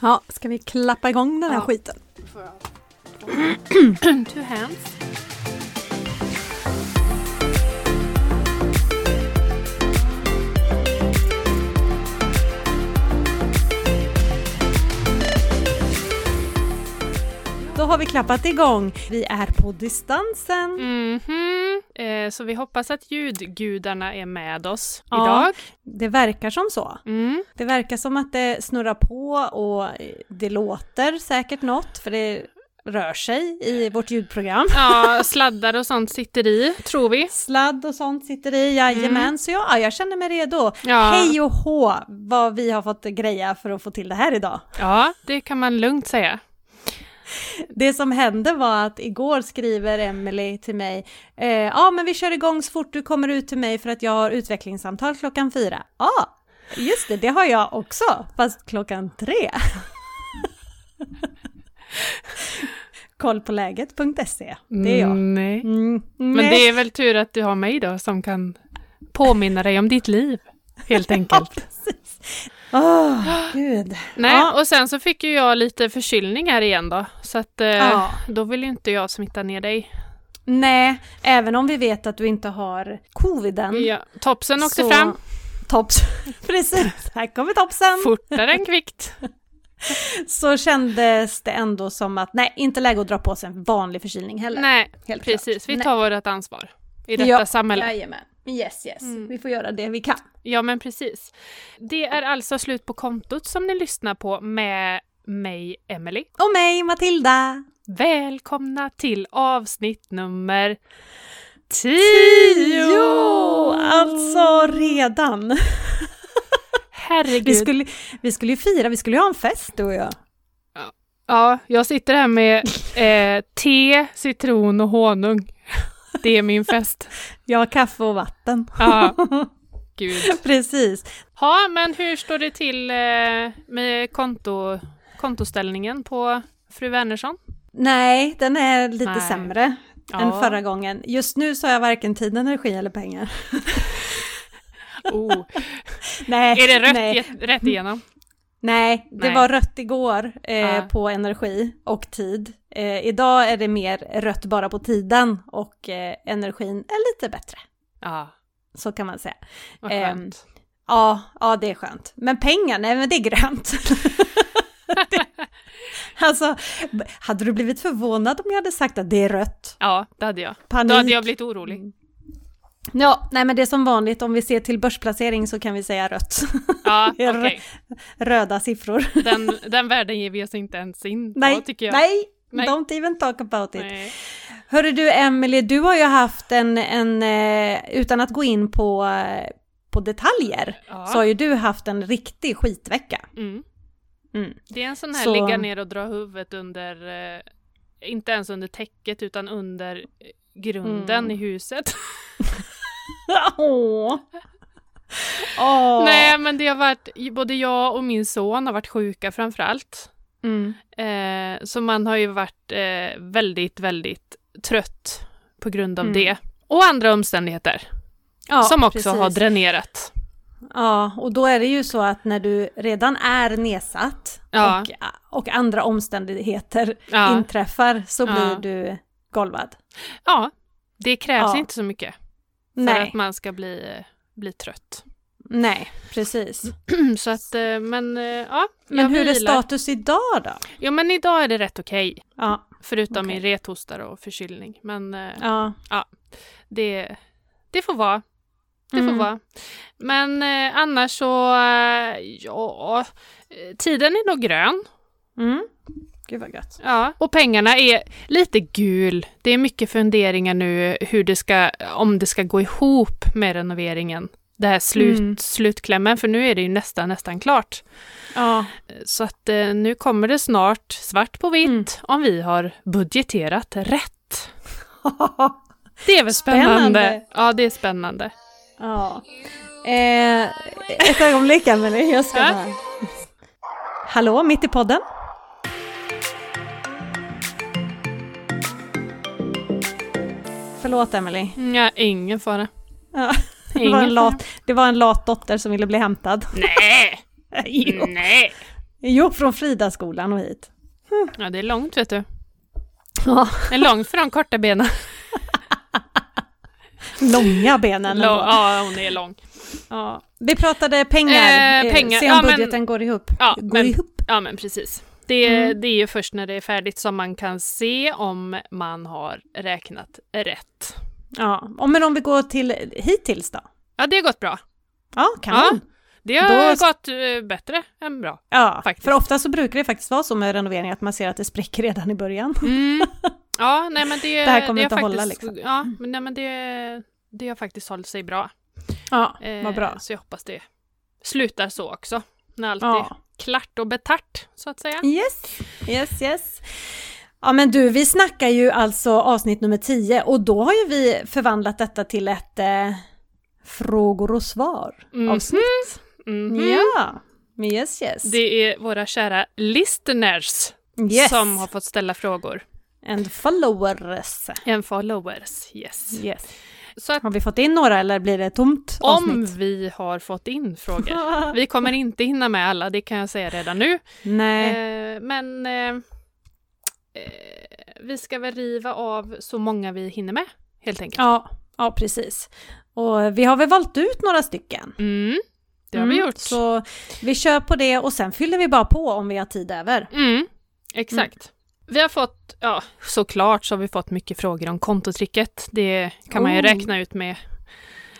Ja, ska vi klappa igång den här Ja. skiten? Two hands. Då har vi klappat igång. Vi är på distansen. Mhm. Eh, så vi hoppas att ljudgudarna är med oss Ja. idag. Det verkar som så. Mm. Det verkar som att det snurrar på och det låter säkert något, för det rör sig i vårt ljudprogram. Ja, sladdar och sånt sitter i, tror vi. Sladd och sånt sitter i, jajamän. Så ja, jag känner mig redo. Ja. Hej och hå vad vi har fått greja för att få till det här idag. Ja, det kan man lugnt säga. Det som hände var att igår skriver Emily till mig, eh, ja men vi kör igång så fort du kommer ut till mig för att jag har utvecklingssamtal klockan fyra. Ja, just det, det har jag också, fast klockan tre. Kollpåläget.se, det är jag. Mm, nej. Mm, Men nej. det är väl tur att du har mig då som kan påminna dig om ditt liv, helt Ja, enkelt. precis. Åh, gud. Nej, Ja. och sen så fick ju jag lite förkylning här igen då, så att eh, Ja. då vill ju inte jag smitta ner dig. Nej, även om vi vet att du inte har coviden. Ja, topsen åkte så- fram Tops. Precis, här kommer topsen. fortare än kvickt. Så kändes det ändå som att, nej, inte läge att dra på sig en vanlig förkylning heller. Nej, Helt precis. klart. Vi tar vårt ansvar i detta Ja, samhälle. Jajamän. Yes, yes. Mm. Vi får göra det vi kan. Ja, men precis. Det är alltså slut på kontot som ni lyssnar på med mig, Emily. Och mig, Matilda. Välkomna till avsnitt nummer 10! Jo, alltså redan. Herregud. Vi skulle, vi skulle ju fira, vi skulle ju ha en fest du och jag. Ja, jag sitter här med eh, te, citron och honung. Det är min fest. Jag har kaffe och vatten. Ja, gud. Precis. Ja, men hur står det till eh, med konto, kontoställningen på fru Wernersson? Nej, den är lite Nej. sämre än Ja. förra gången. Just nu så har jag varken tid, energi eller pengar. Oh. Nej, Är det rött, nej. rätt igenom? Nej, det Nej. var rött igår eh, Ja. på energi och tid. Eh, idag är det mer rött bara på tiden och eh, energin är lite bättre. Ja, Så kan man säga. vad Ehm, skönt. Ja, ja det är skönt. Men pengar, nej men det är grönt. det, alltså, hade du blivit förvånad om jag hade sagt att det är rött? Ja, det hade jag. Panik. Då hade jag blivit orolig. Ja, nej men det är som vanligt, om vi ser till börsplacering så kan vi säga rött. Ja, okej. Röda siffror. Den, den världen ger vi oss inte ens in på, Nej, tycker jag. nej, Nej. don't even talk about it. Nej. Hörru du Emily, du har ju haft en, en eh, utan att gå in på, på detaljer, Ja. så har ju du haft en riktig skitvecka. Mm. Mm. Det är en sån här Så- ligga ner och dra huvudet under, eh, inte ens under täcket utan under grunden Mm. i huset. Åh! Åh! Nej men det har varit, både jag och min son har varit sjuka framförallt. Mm. Eh, så man har ju varit eh, väldigt, väldigt trött på grund av Mm. det. Och andra omständigheter Ja, som också precis. har dränerat. Ja, och då är det ju så att när du redan är nedsatt Ja. och, och andra omständigheter Ja. inträffar så blir du golvad. Ja, det krävs Ja. inte så mycket för Nej, att man ska bli, bli trött. nej, precis. så att, eh, men eh, ja. Men hur är vilar. status idag då? Jo men idag är det rätt okej. Ja, Förutom Okej. min rethostar och förkylning. Men eh, ja. det, det får vara. Det får Mm. vara. Men eh, annars så, eh, ja, eh, tiden är nog grön. Mm. Gud vad gött. Ja. Och pengarna är lite gul. Det är mycket funderingar nu hur det ska, om det ska gå ihop med renoveringen. Det här slut, Mm. slutklämmen, för nu är det ju nästan, nästan klart. Ja, Så att eh, nu kommer det snart svart på vitt Mm. om vi har budgeterat rätt. Det är väl Spännande. spännande? Ja, det är spännande. ja. Eh, ett ögonblick Emelie, jag ska bara... Hallå, mitt i podden? Förlåt Emelie. Ja, ingen fara. Ja. Det, var Ingen en lat, det var en lat dotter som ville bli hämtad. Nej! Jo. Nej! Jo, från Fridaskolan och hit. Ja, det är långt vet du. Ja, Det är långt för de korta benen. långa benen. Lång, ja, hon är lång. Ja. Vi pratade pengar, Eh, eh, pengar, se om ja, men- budgeten går ihop. Ja, går men- ihop. Ja, men precis. Det, Mm. det är ju först när det är färdigt som man kan se om man har räknat rätt. Ja, och men om vi går till hittills då? Ja, det har gått bra. Ja, kanon. Det har Då- gått eh, bättre än bra. Ja, Faktiskt. för ofta så brukar det faktiskt vara så med renovering att man ser att det spricker redan i början. Mm. Ja, nej men det, Det här kommer har inte faktiskt, hålla, liksom. Ja, men, nej, men det, det har faktiskt hållit sig bra. Ja, Eh, vad bra. Så jag hoppas det slutar så också. När allt Ja. Klart och betart, så att säga. Yes, yes, yes. Ja men du, vi snackar ju alltså avsnitt nummer 10 och då har ju vi förvandlat detta till ett eh, frågor och svar Mhm. avsnitt. Mhm. Ja, yes, yes. Det är våra kära listeners yes. som har fått ställa frågor. And followers. En followers, yes. Yes. Så att Har vi fått in några eller blir det tomt om avsnitt? vi har fått in frågor, vi kommer inte hinna med alla, det kan jag säga redan nu. Nej. Eh, men eh, eh, vi ska väl riva av så många vi hinner med, helt enkelt. Ja, ja, precis. Och vi har väl valt ut några stycken. Mm, det har vi Mm, gjort. Så vi kör på det och sen fyller vi bara på om vi har tid över. Mm, exakt. Vi har fått, ja såklart så har vi fått mycket frågor om kontotricket. Det kan man ju Oh. räkna ut med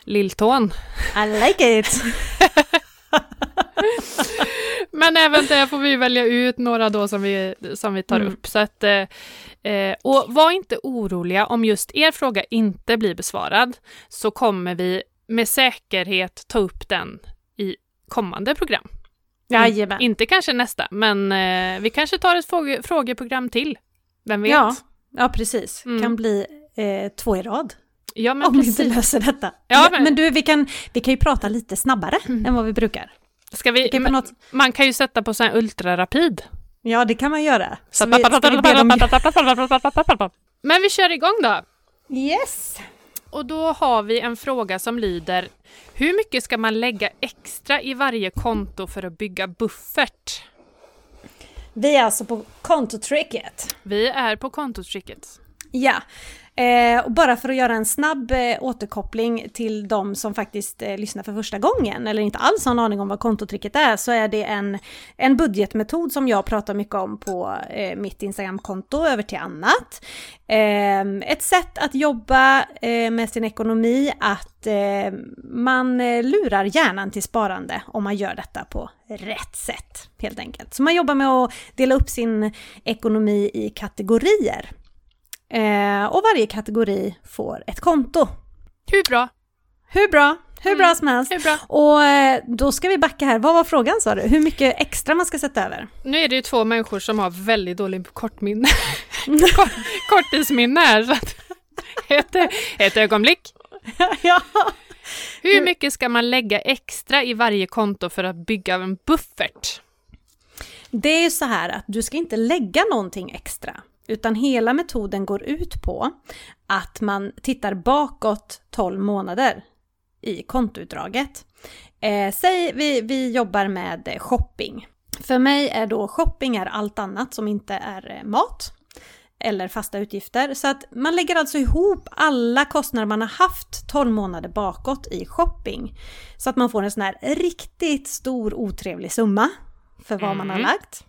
lilltån. I like it! Men även där får vi välja ut några då som vi, som vi tar Mm. upp. Så att, eh, eh, och var inte oroliga om just er fråga inte blir besvarad, så kommer vi med säkerhet ta upp den i kommande program. Jajamän. Inte kanske nästa, men eh, vi kanske tar ett fråge, frågeprogram till. Vem vet? Ja, ja precis. Mm. Kan bli eh, två i rad Ja, men om vi inte precis. löser detta. Ja, men- men... du, vi kan, vi kan ju prata lite snabbare Mm. än vad vi brukar. Ska vi, kan något... man kan ju sätta på sån här ultrarapid. Ja, det kan man göra. Så vi, vi dem... Men vi kör igång då. Yes! Och då har vi en fråga som lyder Hur mycket ska man lägga extra i varje konto för att bygga buffert? Vi är alltså på kontotricket. Vi är på kontotricket. Ja, eh, och bara för att göra en snabb eh, återkoppling till de som faktiskt eh, lyssnar för första gången eller inte alls har en aning om vad kontotricket är så är det en, en budgetmetod som jag pratar mycket om på eh, mitt Instagramkonto över till annat. Eh, ett sätt att jobba eh, med sin ekonomi, att eh, man eh, lurar hjärnan till sparande om man gör detta på rätt sätt helt enkelt. Så man jobbar med att dela upp sin ekonomi i kategorier. Eh, och varje kategori får ett konto. Hur bra? Hur bra? Hur bra Mm, som helst. Bra? Och eh, då ska vi backa här. Vad var frågan sa du? Hur mycket extra man ska sätta över? Nu är det ju två människor som har väldigt dåligt kortminne. Kort, korttidsminne här. Så att, ett, ett ögonblick. ja. Hur mycket ska man lägga extra i varje konto för att bygga en buffert? Det är ju så här att du ska inte lägga någonting extra. Utan hela metoden går ut på att man tittar bakåt 12 månader i kontoutdraget. Eh, säg vi, vi jobbar med eh, shopping. För mig är då shopping är allt annat som inte är eh, mat eller fasta utgifter. Så att man lägger alltså ihop alla kostnader man har haft 12 månader bakåt i shopping. Så att man får en sån här riktigt stor otrevlig summa för vad man har Mm. lagt.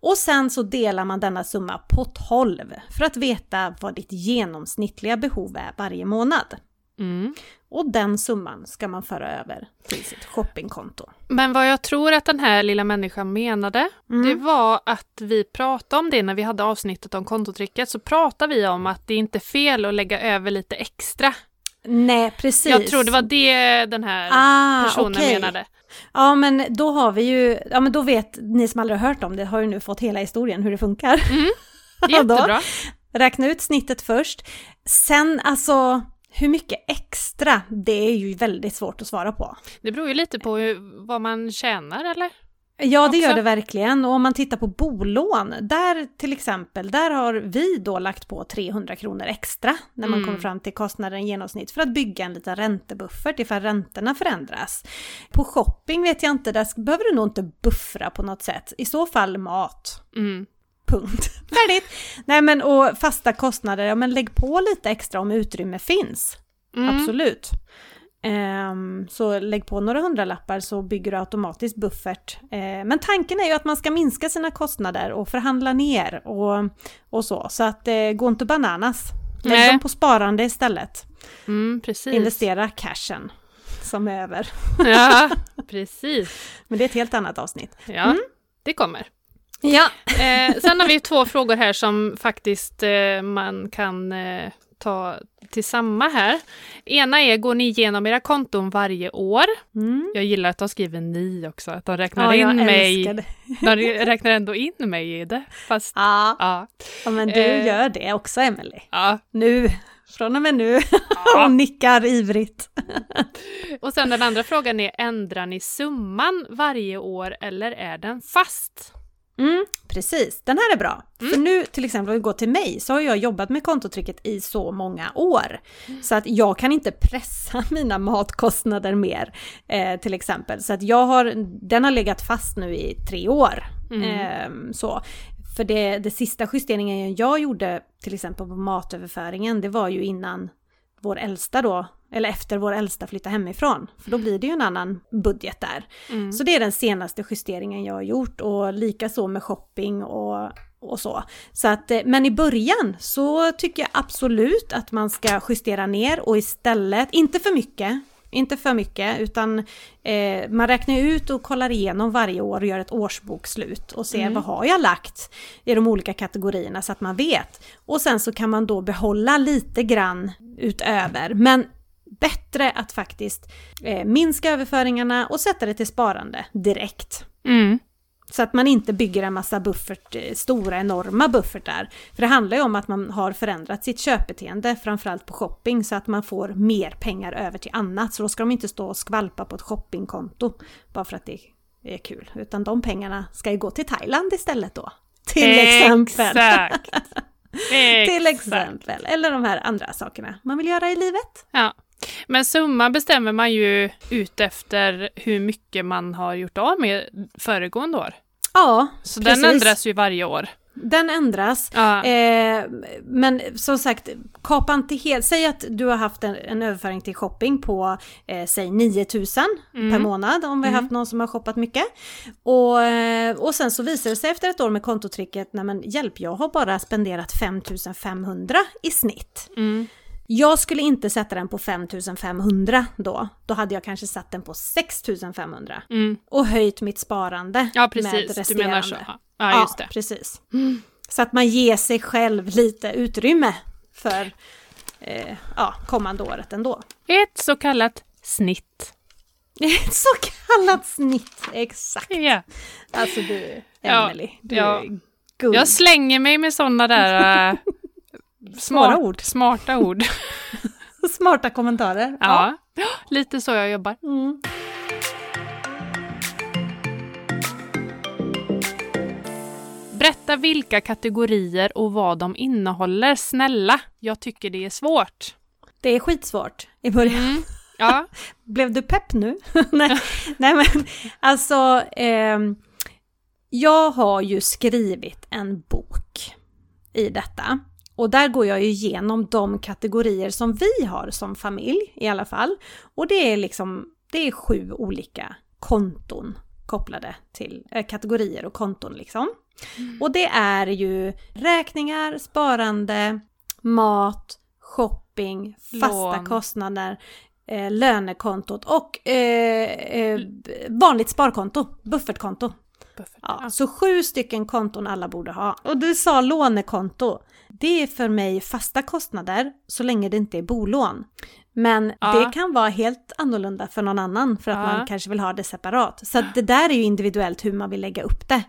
Och sen så delar man denna summa på 12 för att veta vad ditt genomsnittliga behov är varje månad. Mm. Och den summan ska man föra över till sitt shoppingkonto. Men vad jag tror att den här lilla människan menade, Mm. det var att vi pratade om det när vi hade avsnittet om kontotricket, så pratade vi om att det inte är fel att lägga över lite extra. Nej, precis. Jag tror det var det den här ah, personen okej. menade. Ja, men då har vi ju, ja men då vet ni som aldrig har hört om det, har ju nu fått hela historien hur det funkar. Jättebra. Räkna ut snittet först. Sen alltså, hur mycket extra, det är ju väldigt svårt att svara på. Det beror ju lite på hur, vad man tjänar eller? Ja, det gör också. det verkligen. Och om man tittar på bolån, där till exempel, där har vi då lagt på 300 kronor extra när man Mm. kommer fram till kostnaden i genomsnitt för att bygga en liten räntebuffert ifall räntorna förändras. På shopping vet jag inte, där behöver du nog inte buffra på något sätt. I så fall mat. Mm. Punkt. Färdigt! Nej men och fasta kostnader, ja men lägg på lite extra om utrymme finns. Mm. Absolut. Ehm, så lägg på några hundralappar så bygger du automatiskt buffert. Ehm, men tanken är ju att man ska minska sina kostnader och förhandla ner och, och så. Så att eh, gå inte bananas. Lägg Nej. dem på sparande istället. Mm. Investera cashen som är över. Ja, precis. Men det är ett helt annat avsnitt. Ja, Mm. det kommer. Ja. Eh, sen har vi två frågor här som faktiskt eh, man kan eh, ta till samma här. Ena är, går ni igenom era konton varje år? Mm. Jag gillar att de skriver ni också, att de räknar Ja, in mig. De räknar ändå in mig i det. Fast, Ja, ja. ja, men du Eh. gör det också Emelie. ja. Nu, från och med nu. Ja. Hon nickar ivrigt. Och sen den andra frågan är, ändrar ni summan varje år eller är den fast? Mm, precis, den här är bra. För nu till exempel om vi går till mig så har jag jobbat med kontotricket i så många år. Så att jag kan inte pressa mina matkostnader mer eh, till exempel. Så att jag har, den har legat fast nu i tre år. Eh, så. För det, det sista justeringen jag gjorde till exempel på matöverföringen det var ju innan vår äldsta då, eller efter vår äldsta flyttade hemifrån. För då blir det ju en annan budget där. Mm. Så det är den senaste justeringen jag har gjort och likaså med shopping och, och så. så att, eh, men i början så tycker jag absolut att man ska justera ner och istället, inte för mycket, inte för mycket, utan eh, man räknar ut och kollar igenom varje år och gör ett årsbokslut och ser vad har jag lagt i de olika kategorierna så att man vet. Och sen så kan man då behålla lite grann utöver. Men bättre att faktiskt eh, minska överföringarna och sätta det till sparande direkt. Mm. Så att man inte bygger en massa buffert, eh, stora enorma buffertar. För det handlar ju om att man har förändrat sitt köpbeteende, framförallt på shopping, så att man får mer pengar över till annat. Så då ska de inte stå och skvalpa på ett shoppingkonto bara för att det är kul. Utan de pengarna ska ju gå till Thailand istället då. Till exempel. Exakt. Till Exakt. exempel. Eller de här andra sakerna man vill göra i livet. Ja. Men summa bestämmer man ju ut efter hur mycket man har gjort av med föregående år. Ja, Så precis. den ändras ju varje år. Den ändras. Ja. Eh, men som sagt, kapa inte helt. Säg att du har haft en, en överföring till shopping på, eh, säg 9000 Mm. per månad om vi har haft någon som har shoppat mycket. Och, eh, och sen så visar det sig efter ett år med kontotricket, nej men hjälp, jag har bara spenderat 5500 i snitt. Mm. Jag skulle inte sätta den på 5500 då. Då hade jag kanske satt den på 6500 Mm. och höjt mitt sparande Ja, med precis. Du resterande. menar så. Ja, Ja, just det. precis. Så att man ger sig själv lite utrymme för eh, ja, kommande året ändå. Ett så kallat snitt. Ett så kallat snitt, exakt. Ja. Alltså du, Ja, Emelie, du ja. är guld. Jag slänger mig med sådana där smart, ord. smarta ord. Smarta kommentarer. Ja. lite så jag jobbar. Mm. Berätta vilka kategorier och vad de innehåller. Snälla, jag tycker det är svårt. Det är skitsvårt i början. Mm. Ja. Blev du pepp nu? nej, nej men alltså, ehm, jag har ju skrivit en bok i detta. Och där går jag ju igenom de kategorier som vi har som familj i alla fall. Och det är liksom, det är sju olika konton kopplade till eh, kategorier och konton liksom. Och det är ju räkningar, sparande, mat, shopping, fasta Lån. kostnader, eh, lönekontot och eh, eh, vanligt sparkonto, buffertkonto. Buffert. Ja, så sju stycken konton alla borde ha. Och du sa lånekonto. Det är för mig fasta kostnader så länge det inte är bolån. Men Ja. det kan vara helt annorlunda för någon annan för att Ja. man kanske vill ha det separat. Så det där är ju individuellt hur man vill lägga upp det.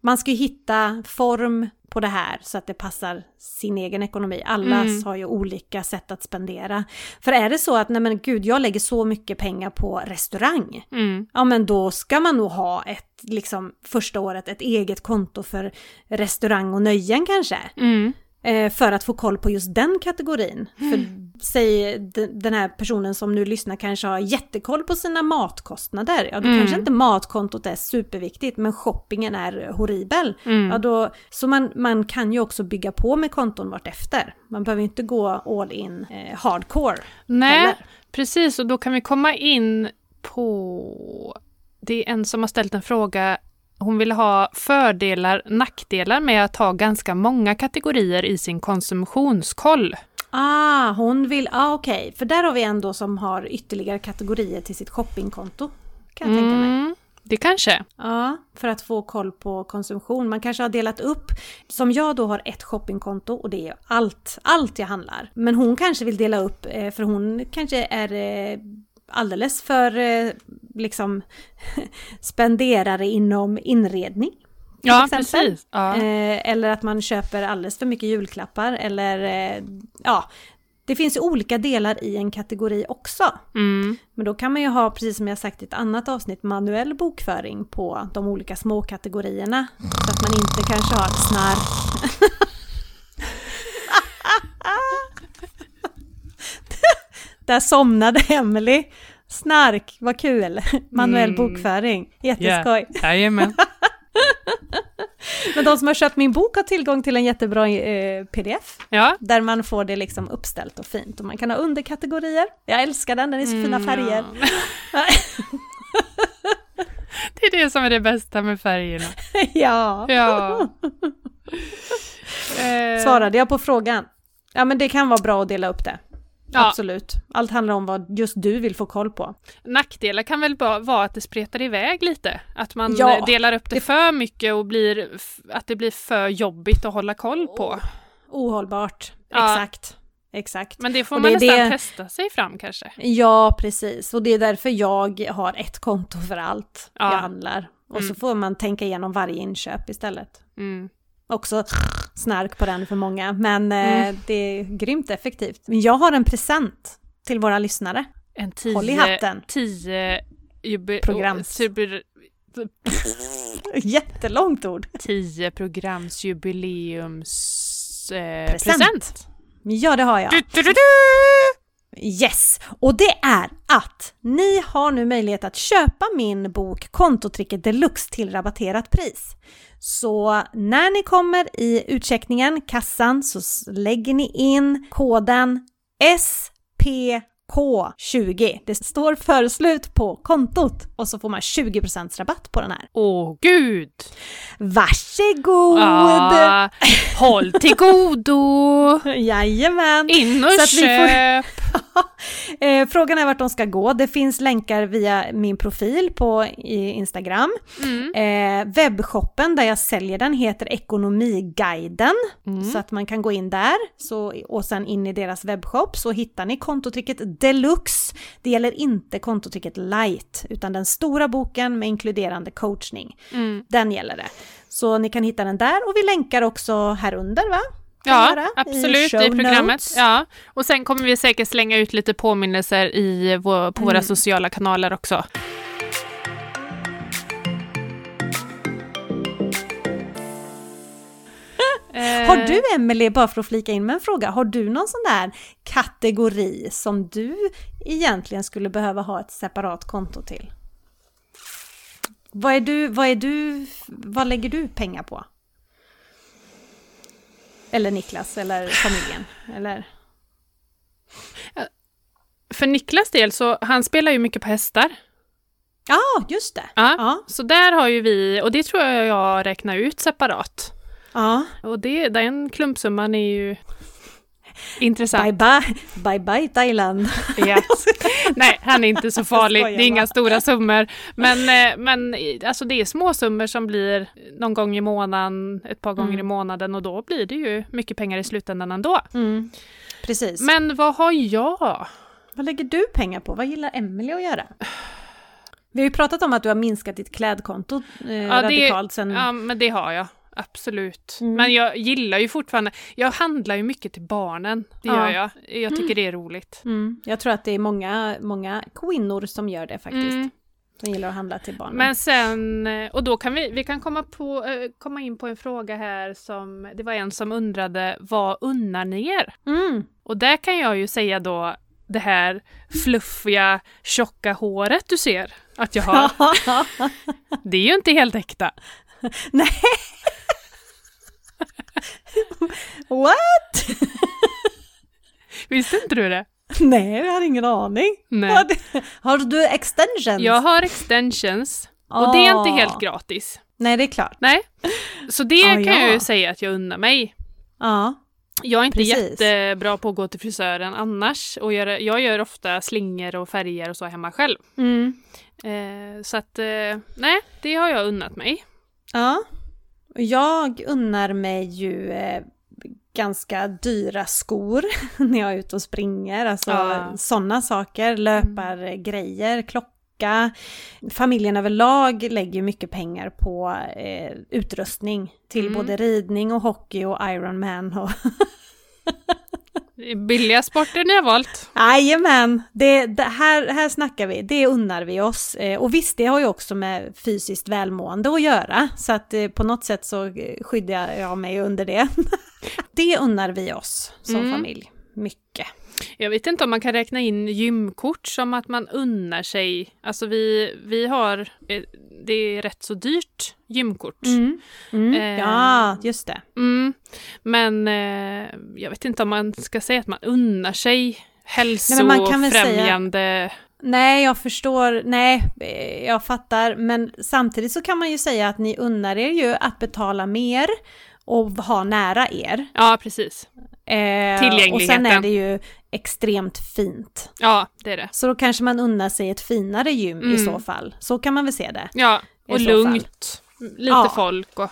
Man ska ju hitta form på det här så att det passar sin egen ekonomi. Alla Mm. har ju olika sätt att spendera. För är det så att, nej men gud, jag lägger så mycket pengar på restaurang. Mm. Ja men då ska man nog ha ett, liksom första året, ett eget konto för restaurang och nöjen kanske. Mm. Eh, för att få koll på just den kategorin. För säg de- den här personen som nu lyssnar kanske har jättekoll på sina matkostnader. Ja då Mm. kanske inte matkontot är superviktigt men shoppingen är horribel. Mm. Ja, då, så man, man kan ju också bygga på med konton vartefter. Man behöver inte gå all in eh, hardcore. Nej, heller. precis. Och då kan vi komma in på... Det är en som har ställt en fråga. Hon vill ha fördelar, nackdelar med att ha ganska många kategorier i sin konsumtionskoll. Ah, hon vill, ah okej, för där har vi en då som har ytterligare kategorier till sitt shoppingkonto. Kan jag tänka mig. Mm, det kanske. Ja, för att få koll på konsumtion. Man kanske har delat upp, som jag då har ett shoppingkonto och det är allt, allt jag handlar. Men hon kanske vill dela upp, eh, för hon kanske är eh, alldeles för eh, liksom spenderare inom inredning. till Ja, exempel. precis. Ja. Eh, eller att man köper alldeles för mycket julklappar eller eh, ja, det finns ju olika delar i en kategori också. Mm. Men då kan man ju ha, precis som jag sagt i ett annat avsnitt, manuell bokföring på de olika små kategorierna. Så att man inte kanske har snark. Där somnade Emily. Snark, vad kul! Manuell Mm. bokföring, jätteskoj. Jajamän. Men de som har köpt min bok har tillgång till en jättebra eh, pdf. Ja. Där man får det liksom uppställt och fint. Och man kan ha underkategorier. Jag älskar den, den är så fina Mm, färger. ja. det är det som är det bästa med färgerna. ja. Ja. Eh, Svarade jag på frågan? Ja men det kan vara bra att dela upp det. Ja. Absolut. Allt handlar om vad just du vill få koll på. Nackdelar kan väl bara vara att det spretar iväg lite. Att man Ja, delar upp det, för mycket och blir, att det blir för jobbigt att hålla koll på. Ohållbart. Ja. Exakt. Exakt. Men det får Och man det nästan det- testa sig fram kanske. Ja, precis. Och det är därför jag har ett konto för allt Ja. jag handlar. Och så Mm. får man tänka igenom varje inköp istället. Mm. Också snark på den för många, men eh, Mm. det är grymt effektivt. Men jag har en present till våra lyssnare. En tio, Håll i hatten. Tio jubi- Programs. Jättelångt ord. tio programs jubileums eh, Present. present. Ja, det har jag. Du, du, du! Yes! Och det är att ni har nu möjlighet att köpa min bok Kontotricket Deluxe till rabatterat pris. Så när ni kommer i utcheckningen, kassan, så lägger ni in koden SPK20. Det står förslut på kontot och så får man 20% rabatt på den här. Åh gud! Varsågod! Ah, håll till godo! Jajamän! In och Så köp! Eh, frågan är vart de ska gå. Det finns länkar via min profil på Instagram. Mm. Eh, webbshoppen där jag säljer den heter Ekonomiguiden. Mm. Så att man kan gå in där så, och sen in i deras webbshop så hittar ni kontotricket deluxe. Det gäller inte kontotricket light utan den stora boken med inkluderande coachning. Mm. Den gäller det. Så ni kan hitta den där och vi länkar också här under va? Ja, absolut, i, show programmet. notes. Ja. Och sen kommer vi säkert slänga ut lite påminnelser i vår, på våra Mm. sociala kanaler också. Eh, Har du Emelie, bara för att flika in med en fråga, har du någon sån där kategori som du egentligen skulle behöva ha ett separat konto till? Vad är du, vad är du, vad lägger du pengar på? Eller Niklas, eller familjen, eller? För Niklas del så, han spelar ju mycket på hästar. Ja, just det. Ja. Ja, Så där har ju vi, och det tror jag jag räknar ut separat. ja. Och det, den klumpsumman är ju... Intressant. Bye bye, bye bye Thailand. Ja. Nej, han är inte så farlig. Det är inga stora summor. Men, eh, men eh, alltså det är små summor som blir någon gång i månaden, ett par gånger Mm. i månaden och då blir det ju mycket pengar i slutändan ändå. Mm. Precis. Men vad har jag? Vad lägger du pengar på? Vad gillar Emelie att göra? Vi har ju pratat om att du har minskat ditt klädkonto eh, Ja, det- radikalt sen... Ja, men det har jag. Absolut. Mm. Men jag gillar ju fortfarande, jag handlar ju mycket till barnen. Det Ja. gör jag. Jag tycker det är roligt. Mm. Jag tror att det är många, många kvinnor som gör det faktiskt. Mm. Som gillar att handla till barnen. Men sen, och då kan vi, vi kan komma, på, eh, komma in på en fråga här som, det var en som undrade, vad unnar ni er? Mm. Och där kan jag ju säga då det här fluffiga, tjocka håret du ser att jag har. Det är ju inte helt äkta. Nej! What? Visste inte du det? Nej, jag har ingen aning. Nej. Har du, har du extensions? Jag har extensions och det är inte Ah. helt gratis. Nej, det är klart. Nej. Så det Ah, kan ja. jag ju säga att jag unnar mig. Ja. Jag är inte Precis. jättebra på att gå till frisören annars och göra, jag gör ofta slingor och färger och så hemma själv. Mm. Eh, så att, eh, nej, det har jag unnat mig. Ja. Och Jag unnar mig ju eh, ganska dyra skor när jag är ute och springer. Alltså Ja. sådana saker, löpargrejer, klocka. Familjen överlag lägger ju mycket pengar på eh, utrustning till Mm. både ridning och hockey och Ironman och Billiga sporter ni har valt. Jajamän, det, det, här, här snackar vi, det unnar vi oss. Eh, och visst, det har ju också med fysiskt välmående att göra, så att eh, på något sätt så eh, skyddar jag mig under det. det unnar vi oss som Mm. familj, mycket. Jag vet inte om man kan räkna in gymkort som att man unnar sig. Alltså vi, vi har, eh, det är rätt så dyrt gymkort. Mm. Mm. Eh, ja, just det. Mm. Men eh, jag vet inte om man ska säga att man unnar sig säga- hälsofrämjande. Nej, jag förstår, nej, eh, jag fattar, men samtidigt så kan man ju säga att ni unnar er ju att betala mer och ha nära er. Ja, precis. Eh, och Tillgängligheten. sen är det ju extremt fint. Ja, det är det. Så då kanske man unnar sig ett finare gym i Mm. så fall. Så kan man väl se det. Ja, och I lugnt. Lite Ja. folk och,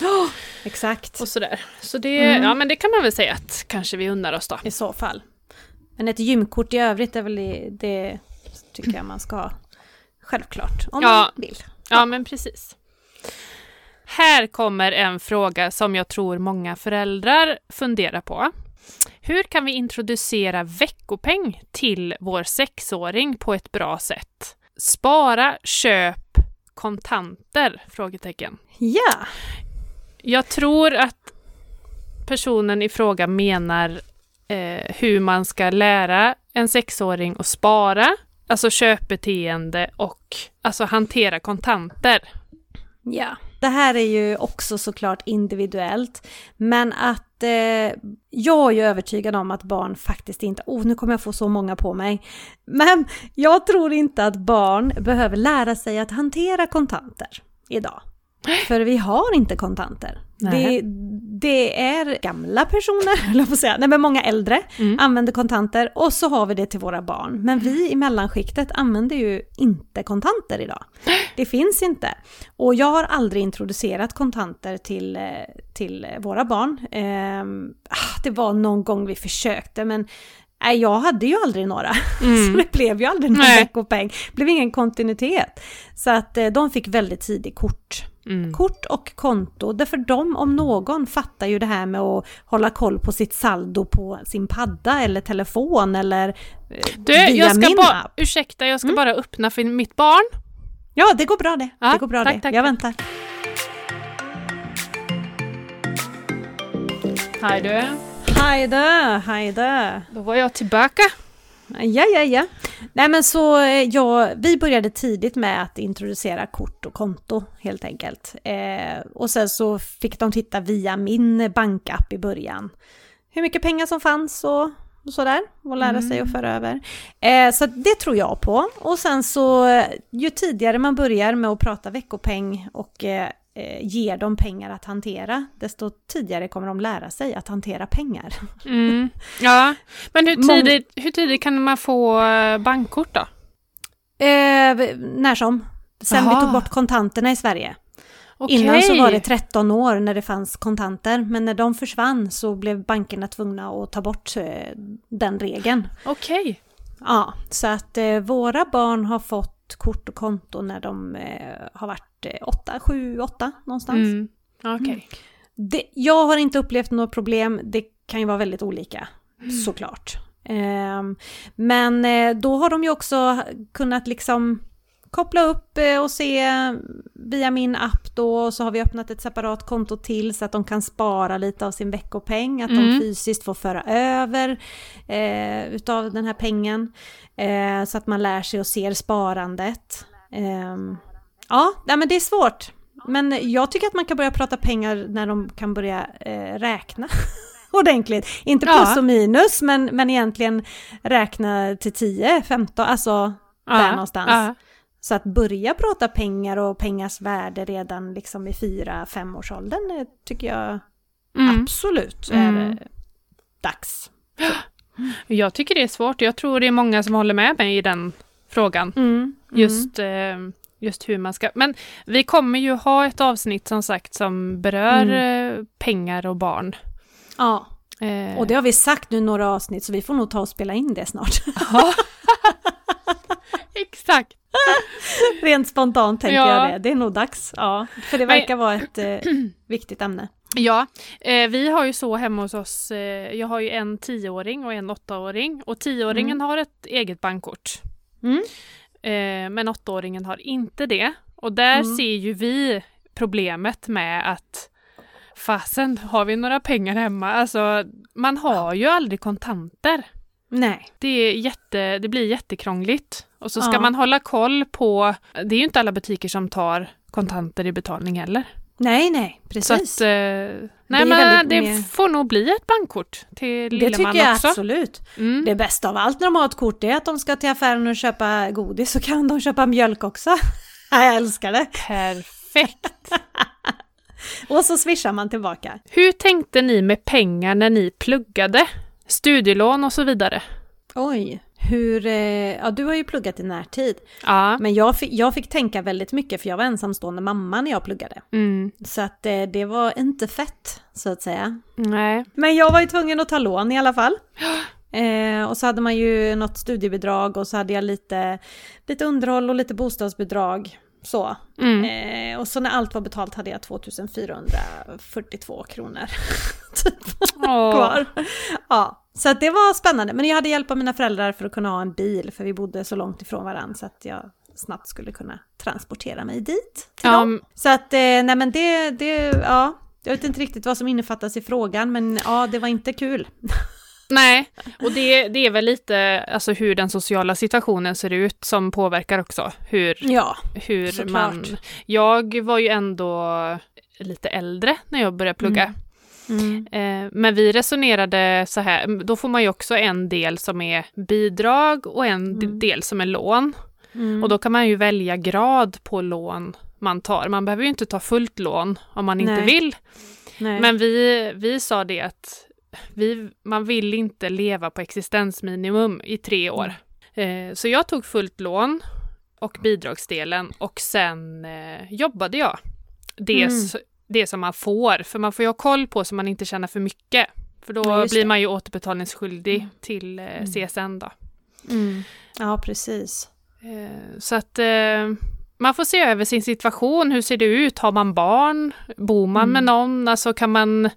Exakt. och sådär. Så det, Mm. ja men det kan man väl säga att kanske vi unnar oss då. I så fall. Men ett gymkort i övrigt är väl det, det tycker jag man ska ha. Självklart. Om Ja. man vill. Ja, men precis. Här kommer en fråga som jag tror många föräldrar funderar på. Hur kan vi introducera veckopeng till vår sexåring på ett bra sätt? Spara, köp, kontanter? Frågetecken. Ja. Jag tror att personen i fråga menar eh, hur man ska lära en sexåring att spara, alltså köpbeteende och alltså hantera kontanter. Ja. Det här är ju också såklart individuellt. Men att eh, jag är ju övertygad om att barn faktiskt inte, oh nu kommer jag få så många på mig. Men jag tror inte att barn behöver lära sig att hantera kontanter idag. För vi har inte kontanter. Det, det är gamla personer, eller på att säga, nej men många äldre Mm. använder kontanter och så har vi det till våra barn. Men vi i mellanskiktet använder ju inte kontanter idag. Det finns inte. Och jag har aldrig introducerat kontanter till, eh, till våra barn. Ah, det var någon gång vi försökte men Nej, jag hade ju aldrig några. Mm. Så det blev ju aldrig någon veckopeng. Det blev ingen kontinuitet. Så att eh, de fick väldigt tidigt kort. Mm. Kort och konto, därför de om någon fattar ju det här med att hålla koll på sitt saldo på sin padda eller telefon eller eh, Du, via jag ska min bara, app. ursäkta, jag ska bara öppna för mitt barn. Ja, det går bra det. Ja, det går bra tack, det. tack, jag väntar. Hej du. Hejda, hejda. Då var jag tillbaka. Ja, ja, ja. Nej men så, eh, ja, vi började tidigt med att introducera kort och konto helt enkelt. Eh, och sen så fick de titta via min bankapp i början. Hur mycket pengar som fanns och, och sådär. Och lära sig att föra över. Eh, så det tror jag på. Och sen så, eh, ju tidigare man börjar med att prata veckopeng och eh, eh, ger dem pengar att hantera, desto tidigare kommer de lära sig att hantera pengar. Mm. Ja, men hur tidigt, hur tidigt kan man få eh, bankkort då? Eh, när som. Sen Aha. vi tog bort kontanterna i Sverige. Okej. Innan så var det 13 år när det fanns kontanter, men när de försvann så blev bankerna tvungna att ta bort eh, den regeln. Okej. Ja, så att eh, våra barn har fått kort och konto när de eh, har varit eh, 8, 7, 8 någonstans. Mm. Okej. Det, jag har inte upplevt några problem, det kan ju vara väldigt olika Mm. såklart. Ehm, men eh, då har de ju också kunnat liksom koppla upp eh, och se via min app då och så har vi öppnat ett separat konto till så att de kan spara lite av sin veckopeng, att de Mm. fysiskt får föra över eh, utav den här pengen eh, så att man lär sig och ser sparandet. Ehm, ja, men det är svårt. Men jag tycker att man kan börja prata pengar när de kan börja eh, räkna ordentligt. Inte plus Ja. och minus, men, men egentligen räkna till 10, 15, alltså där någonstans. Ja. Så att börja prata pengar och pengars värde redan liksom i 4-5 års åldern eh, tycker jag Mm. absolut är Mm. eh, dags. Jag tycker det är svårt. Jag tror det är många som håller med mig i den frågan. Mm. Just, eh, just hur man ska... Men vi kommer ju ha ett avsnitt som sagt som berör Mm. pengar och barn. Ja, Eh, och det har vi sagt nu några avsnitt så vi får nog ta och spela in det snart. Exakt. Rent spontant tänker Ja. jag det. Det är nog dags. Ja, för det Men- verkar vara ett eh, viktigt ämne. Ja, eh, vi har ju så hemma hos oss, eh, jag har ju en tioåring och en åttaåring och tioåringen har ett eget bankkort. Mm. Eh, men åttaåringen har inte det. Och där Mm. ser ju vi problemet med att fasen, har vi några pengar hemma? Alltså, man har ju aldrig kontanter. Nej. Det, är jätte, det blir jättekrångligt. Och så ska Ja. man hålla koll på, det är ju inte alla butiker som tar kontanter i betalning heller. Nej, nej, Så precis. att, eh, nej men det mer- får nog bli ett bankkort till det lilleman tycker jag också. absolut. Mm. Det bästa av allt när de har ett kort är att de ska till affären och köpa godis så kan de köpa mjölk också. jag älskar det. Perfekt. Och så swishar man tillbaka. Hur tänkte ni med pengar när ni pluggade? Studielån och så vidare. Oj, hur... Eh, ja, du har ju pluggat i närtid. Ja. Men jag fick, jag fick tänka väldigt mycket för jag var ensamstående mamma när jag pluggade. Mm. Så att eh, det var inte fett, så att säga. Nej. Men jag var ju tvungen att ta lån i alla fall. Eh, och så hade man ju något studiebidrag och så hade jag lite, lite underhåll och lite bostadsbidrag. Så. Mm. Eh, och så när allt var betalt hade jag 2442 kronor typ, Åh. kvar. Ja, så det var spännande. Men jag hade hjälp av mina föräldrar för att kunna ha en bil för vi bodde så långt ifrån varandra så att jag snabbt skulle kunna transportera mig dit. Ja. Så att, eh, nej men det, det, ja. Jag vet inte riktigt vad som innefattas i frågan men ja, det var inte kul. Nej, och det, det är väl lite alltså hur den sociala situationen ser ut som påverkar också hur, Ja, hur såklart. man... Jag var ju ändå lite äldre när jag började plugga. mm. Eh, men vi resonerade så här, då får man ju också en del som är bidrag och en Mm. del som är lån. Mm. Och då kan man ju välja grad på lån man tar. Man behöver ju inte ta fullt lån om man inte Nej. vill. nej. Men vi, vi sa det att vi, man vill inte leva på existensminimum i tre år. Eh, så jag tog fullt lån och bidragsdelen och sen eh, jobbade jag. Det, Mm. det som man får, för man får ju ha koll på så man inte tjänar för mycket. För då Ja, blir man ju återbetalningsskyldig Mm. till eh, Mm. CSN då. Mm. Ja, precis. Eh, så att eh, man får se över sin situation. Hur ser det ut? Har man barn? Bor man Mm. med någon? Alltså kan man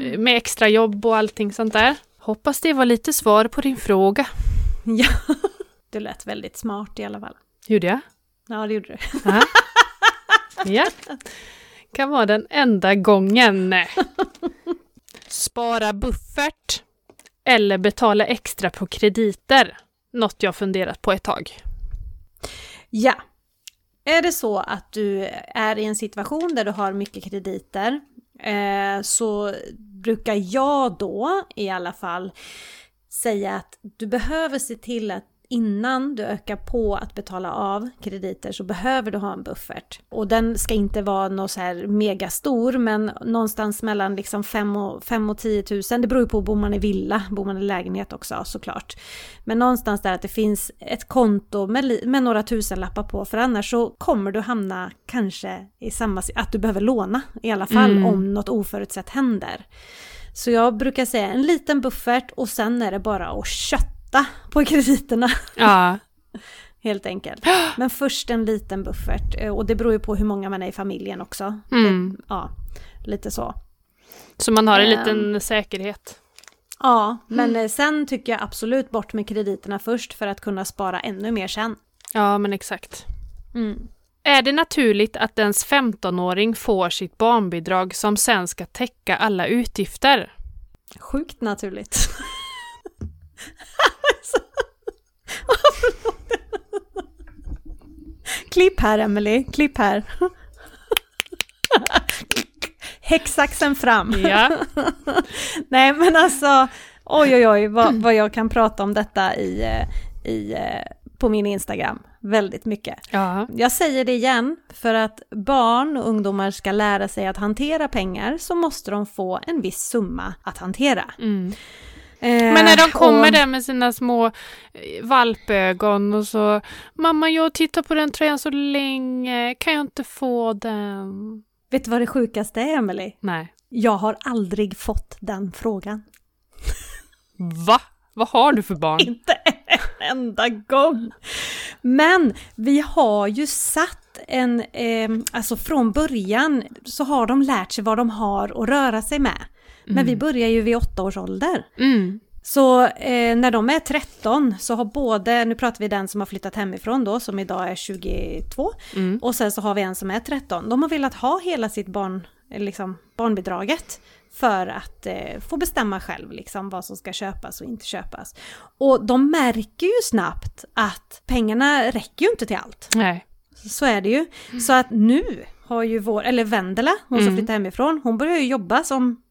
eh, med extra jobb och allting sånt där. Hoppas det var lite svar på din fråga. Ja, det lät väldigt smart i alla fall. Gjorde jag? Ja, det gjorde du. Ja. Kan vara den enda gången. Spara buffert. Eller betala extra på krediter. Något jag funderat på ett tag. Ja. Är det så att du är i en situation där du har mycket krediter eh, så brukar jag då i alla fall säga att du behöver se till att innan du ökar på att betala av krediter så behöver du ha en buffert. Och den ska inte vara något så här megastor men någonstans mellan liksom 5 och, 5 och 10 000. Det beror ju på, bor man i villa, bor man i lägenhet också såklart. Men någonstans där att det finns ett konto med, med några tusenlappar på för annars så kommer du hamna kanske i samma, att du behöver låna i alla fall mm. om något oförutsett händer. Så jag brukar säga en liten buffert och sen är det bara att kötta på krediterna. Ja. Helt enkelt. Men först en liten buffert eh, och det beror ju på hur många man är i familjen också. Mm. Det, ja, lite så. Så man har en um, liten säkerhet. Ja, men mm. sen tycker jag absolut bort med krediterna först för att kunna spara ännu mer sen. Ja, men exakt. Mm. Är det naturligt att ens 15-åring får sitt barnbidrag som sen ska täcka alla utgifter? Sjukt naturligt. klipp här Emily, klipp här. Häcksaxen fram. Ja. Nej men alltså, oj oj oj vad, vad jag kan prata om detta i, eh, i, eh, på min Instagram väldigt mycket. Ja. Jag säger det igen, för att barn och ungdomar ska lära sig att hantera pengar så måste de få en viss summa att hantera. Mm. Eh, Men när de kommer och... där med sina små eh, valpögon och så Mamma, jag tittar på den tröjan så länge, kan jag inte få den? Vet du vad det sjukaste är, Emelie? Nej. Jag har aldrig fått den frågan. Va? Vad har du för barn? Inte en enda gång! Men vi har ju satt en, eh, alltså från början så har de lärt sig vad de har att röra sig med. Mm. Men vi mm. börjar ju vid åtta års ålder. Mm. Så eh, när de är 13 så har både, nu pratar vi den som har flyttat hemifrån då som idag är 22 mm. och sen så har vi en som är 13. De har velat ha hela sitt barn, liksom barnbidraget för att eh, få bestämma själv liksom vad som ska köpas och inte köpas. Och de märker ju snabbt att pengarna räcker ju inte till allt. Nej. Så är det ju. Så att nu har ju vår, eller Vendela, hon som mm. flyttade hemifrån, hon börjar ju jobba som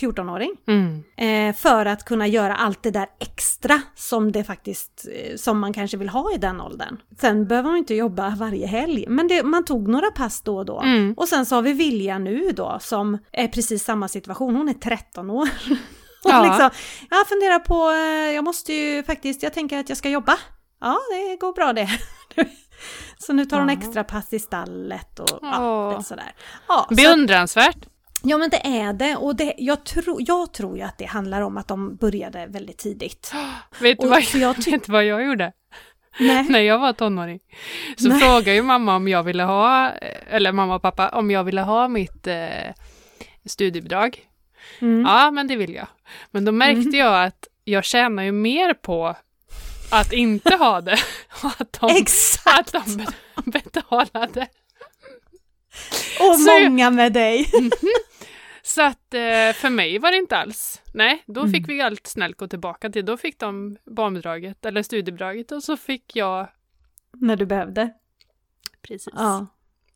14-åring. Mm. Eh, för att kunna göra allt det där extra som det faktiskt, eh, som man kanske vill ha i den åldern. Sen behöver man inte jobba varje helg, men det, man tog några pass då och då. Mm. Och sen så har vi Vilja nu då, som är precis samma situation, hon är 13 år. och ja. liksom, jag funderar på, eh, jag måste ju faktiskt, jag tänker att jag ska jobba. Ja, det går bra det. så nu tar hon extra pass i stallet och ja, lite sådär. Ja, Beundransvärt! Så Ja men det är det och det, jag, tro, jag tror ju att det handlar om att de började väldigt tidigt. Vet du vad, jag, vet vad jag gjorde? Nej. När jag var tonåring så Nej. frågade ju mamma om jag ville ha, eller mamma och pappa, om jag ville ha mitt eh, studiebidrag. Mm. Ja, men det vill jag. Men då märkte mm. jag att jag tjänar ju mer på att inte ha det. Och att de, Exakt! Att de betalade. Och så många jag, med dig. Mhm. Så att eh, för mig var det inte alls. Nej, då mm. fick vi allt snällt gå tillbaka till. Då fick de barnbidraget eller studiebidraget och så fick jag... När du behövde. Precis. Ja.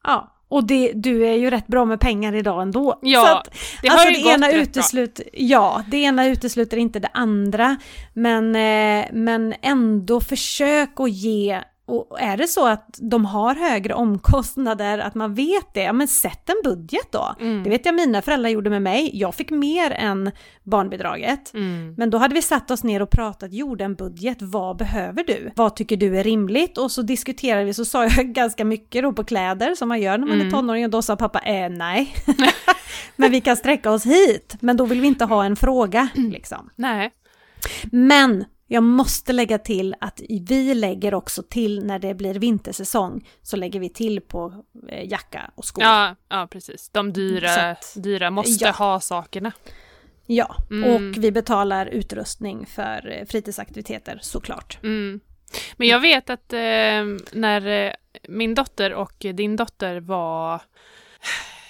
Ja, och det, du är ju rätt bra med pengar idag ändå. Ja, så att, det har alltså ju det gått ena rätt utesluter, bra. Ja, det ena utesluter inte det andra. Men, eh, men ändå försök att ge och är det så att de har högre omkostnader, att man vet det, ja men sätt en budget då. Mm. Det vet jag mina föräldrar gjorde med mig. Jag fick mer än barnbidraget. Mm. Men då hade vi satt oss ner och pratat, gjorde en budget, vad behöver du? Vad tycker du är rimligt? Och så diskuterade vi, så sa jag ganska mycket då på kläder som man gör när man mm. är tonåring och då sa pappa, eh, nej. men vi kan sträcka oss hit, men då vill vi inte ha en fråga liksom. Nej. Men jag måste lägga till att vi lägger också till när det blir vintersäsong så lägger vi till på eh, jacka och skor. Ja, ja precis. De dyra, att, dyra måste ja. ha sakerna. Ja, mm. och vi betalar utrustning för eh, fritidsaktiviteter såklart. Mm. Men jag vet att eh, när eh, min dotter och din dotter var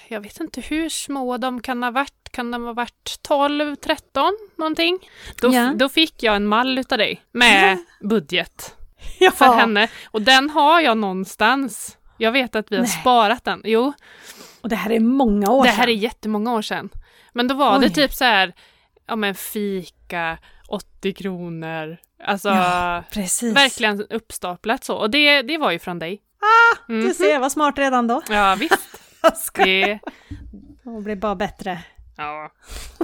jag vet inte hur små de kan ha varit, kan de ha varit 12, 13 någonting? Då, ja. då fick jag en mall utav dig med budget ja. för henne och den har jag någonstans. Jag vet att vi har Nej. sparat den, jo. Och det här är många år sedan. Det här är jättemånga år sedan. Men då var Oj. det typ så här, ja men fika 80 kronor. Alltså, Ja, verkligen uppstaplat så. Och det, det var ju från dig. Mhm. Du ser, jag var smart redan då. Ja, visst. Det, Det blir bara bättre. Ja,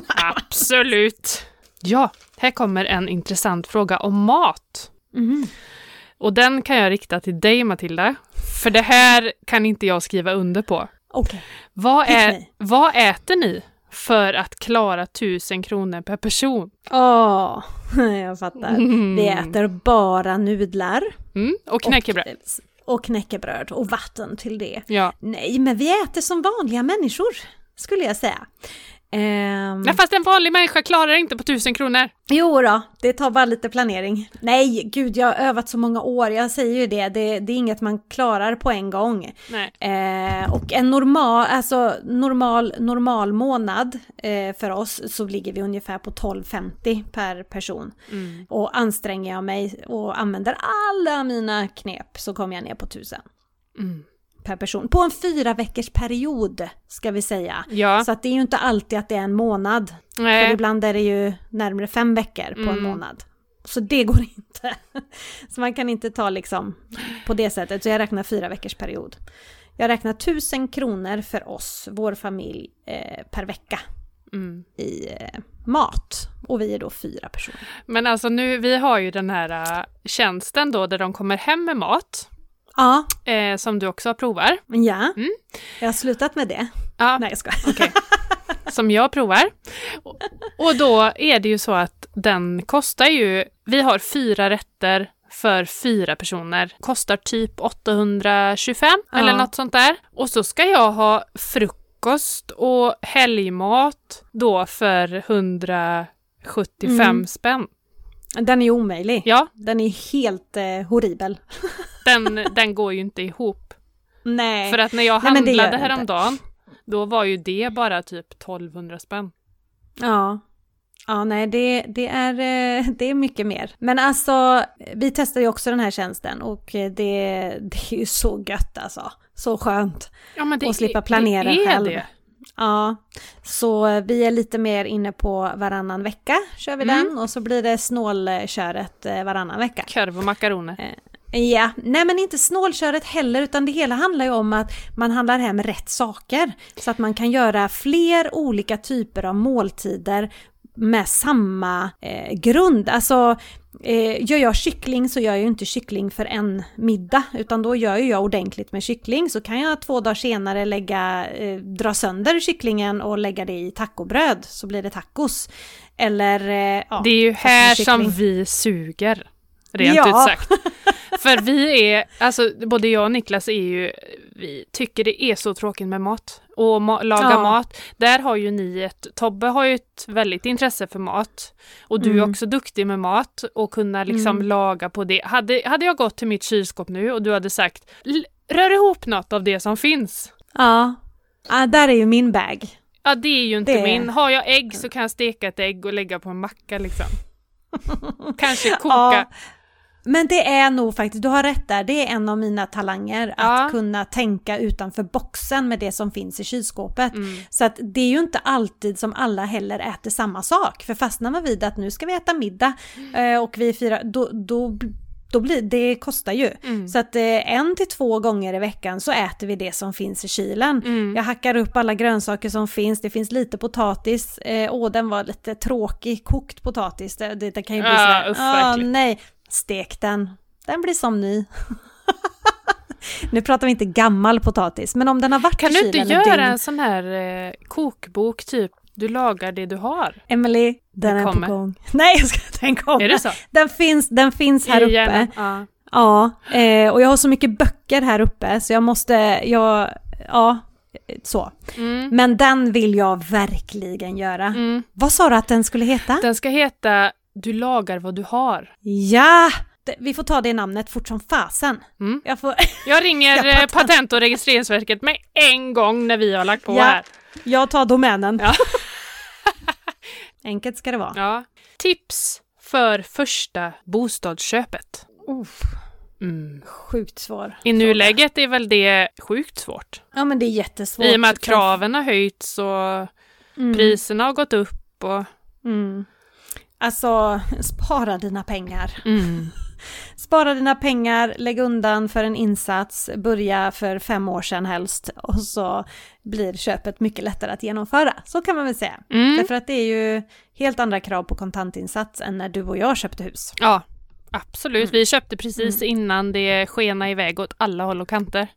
absolut. Ja, här kommer en intressant fråga om mat. Mhm. Och den kan jag rikta till dig Matilda. För det här kan inte jag skriva under på. Okej. Vad, mig. vad äter ni för att klara tusen kronor per person? Åh, jag fattar. Mm. Vi äter bara nudlar. Mm, och knäckebröd. Och, och knäckebröd och vatten till det. Ja. Nej, men vi äter som vanliga människor, skulle jag säga. Ehm, Nej, fast en vanlig människa klarar inte på tusen kronor. Jo då, det tar bara lite planering. Nej, gud, jag har övat så många år, jag säger ju det, det, det är inget man klarar på en gång. Eh, och en normal, alltså normal, normal månad eh, för oss så ligger vi ungefär på 12,50 per person. Mm. Och anstränger jag mig och använder alla mina knep så kommer jag ner på 1000 Mm. Per person. På en fyra veckors period ska vi säga. Ja. Så att det är ju inte alltid att det är en månad. För Nej. ibland är det ju närmare fem veckor på en Mm. månad. Så det går inte. Så man kan inte ta liksom på det sättet. Så jag räknar fyra veckors period. Jag räknar tusen kronor för oss, vår familj, eh, per vecka Mm. i eh, mat. Och vi är då fyra personer. Men alltså nu, vi har ju den här äh, tjänsten då där de kommer hem med mat. Ja, Eh, som du också provar. ja. Mm. Jag har slutat med det. Ja, Nej, jag skojar. okej. Som jag provar. Och, och då är det ju så att den kostar ju, vi har fyra rätter för fyra personer. Kostar typ 825 Ja. eller något sånt där. Och så ska jag ha frukost och helgmat då för 175 Mm. spänn. Den är omöjlig. Ja, Den är helt eh, horribel. den, den går ju inte ihop. Nej. För att när jag Nej, men det handlade det inte. häromdagen, då var ju det bara typ 1200 spänn. Ja. Ja, nej, det, det, är, eh, det är mycket mer. Men alltså, vi testade ju också den här tjänsten och det, det är ju så gött alltså. Så skönt. Ja, det Och slippa planera det är själv. Det. Ja, så eh, vi är lite mer inne på varannan vecka, kör vi Mm. den. Och så blir det snålköret eh, varannan vecka. Korv och makaroner. Ja, nej men inte snålköret heller utan det hela handlar ju om att man handlar hem rätt saker. Så att man kan göra fler olika typer av måltider med samma eh, grund. Alltså eh, gör jag kyckling så gör jag ju inte kyckling för en middag utan då gör jag ordentligt med kyckling så kan jag två dagar senare lägga, eh, dra sönder kycklingen och lägga det i tacobröd så blir det tacos. Eller eh, ja, Det är ju här som vi suger. Rent Ja. ut sagt. För vi är, alltså både jag och Niklas är ju, vi tycker det är så tråkigt med mat. Och ma- laga Ja. mat. Där har ju ni ett, Tobbe har ju ett väldigt intresse för mat. Och du är Mm. också duktig med mat och kunna liksom Mm. laga på det. Hade, hade jag gått till mitt kylskåp nu och du hade sagt "L- rör ihop något av det som finns. Ja, ah, där är ju min bag. Ja det är ju inte Det- min. Har jag ägg så kan jag steka ett ägg och lägga på en macka liksom. Kanske koka. Ja, men det är nog faktiskt, du har rätt där, det är en av mina talanger. Ja. Att kunna tänka utanför boxen med det som finns i kylskåpet. Mm. Så att det är ju inte alltid som alla heller äter samma sak. För fastnar man vid att nu ska vi äta middag eh, och vi firar, då, då, då blir det kostar ju. Mm. Så att eh, en till två gånger i veckan så äter vi det som finns i kylen. Mm. Jag hackar upp alla grönsaker som finns, det finns lite potatis. Eh, åh, den var lite tråkig, kokt potatis. Det, det, det kan ju bli Ah, sådär, usch, ah, nej, stek den. Den blir som ny. nu pratar vi inte gammal potatis, men om den har varit Kan i du inte göra dygn. en sån här eh, kokbok, typ du lagar det du har? Emily, den Det är kommer. på gång. Nej, jag ska, den kommer. Är det så? Den finns, den finns här I uppe. Ja. Ja, eh, och jag har så mycket böcker här uppe så jag måste, jag, ja, så. Mm. Men den vill jag verkligen göra. Mm. Vad sa du att den skulle heta? Den ska heta Du lagar vad du har. Ja! Vi får ta det namnet fort som fasen. Mm. Jag får, Jag ringer Ja, eh, patent. Och registreringsverket med en gång när vi har lagt på Ja. här. jag tar domänen. Ja. Enkelt ska det vara. Ja. Tips för första bostadsköpet. Uff, Mm. sjukt svår. I nuläget är väl det sjukt svårt. Ja men det är jättesvårt. I och med att kraven har höjts och Mm. priserna har gått upp och Mm. Alltså, spara dina pengar. Mm. Spara dina pengar, lägg undan för en insats, börja för fem år sedan helst och så blir köpet mycket lättare att genomföra. Så kan man väl säga. Mm. Därför att det är ju helt andra krav på kontantinsats än när du och jag köpte hus. Ja, absolut. Mm. Vi köpte precis innan det skena iväg åt alla håll och kanter.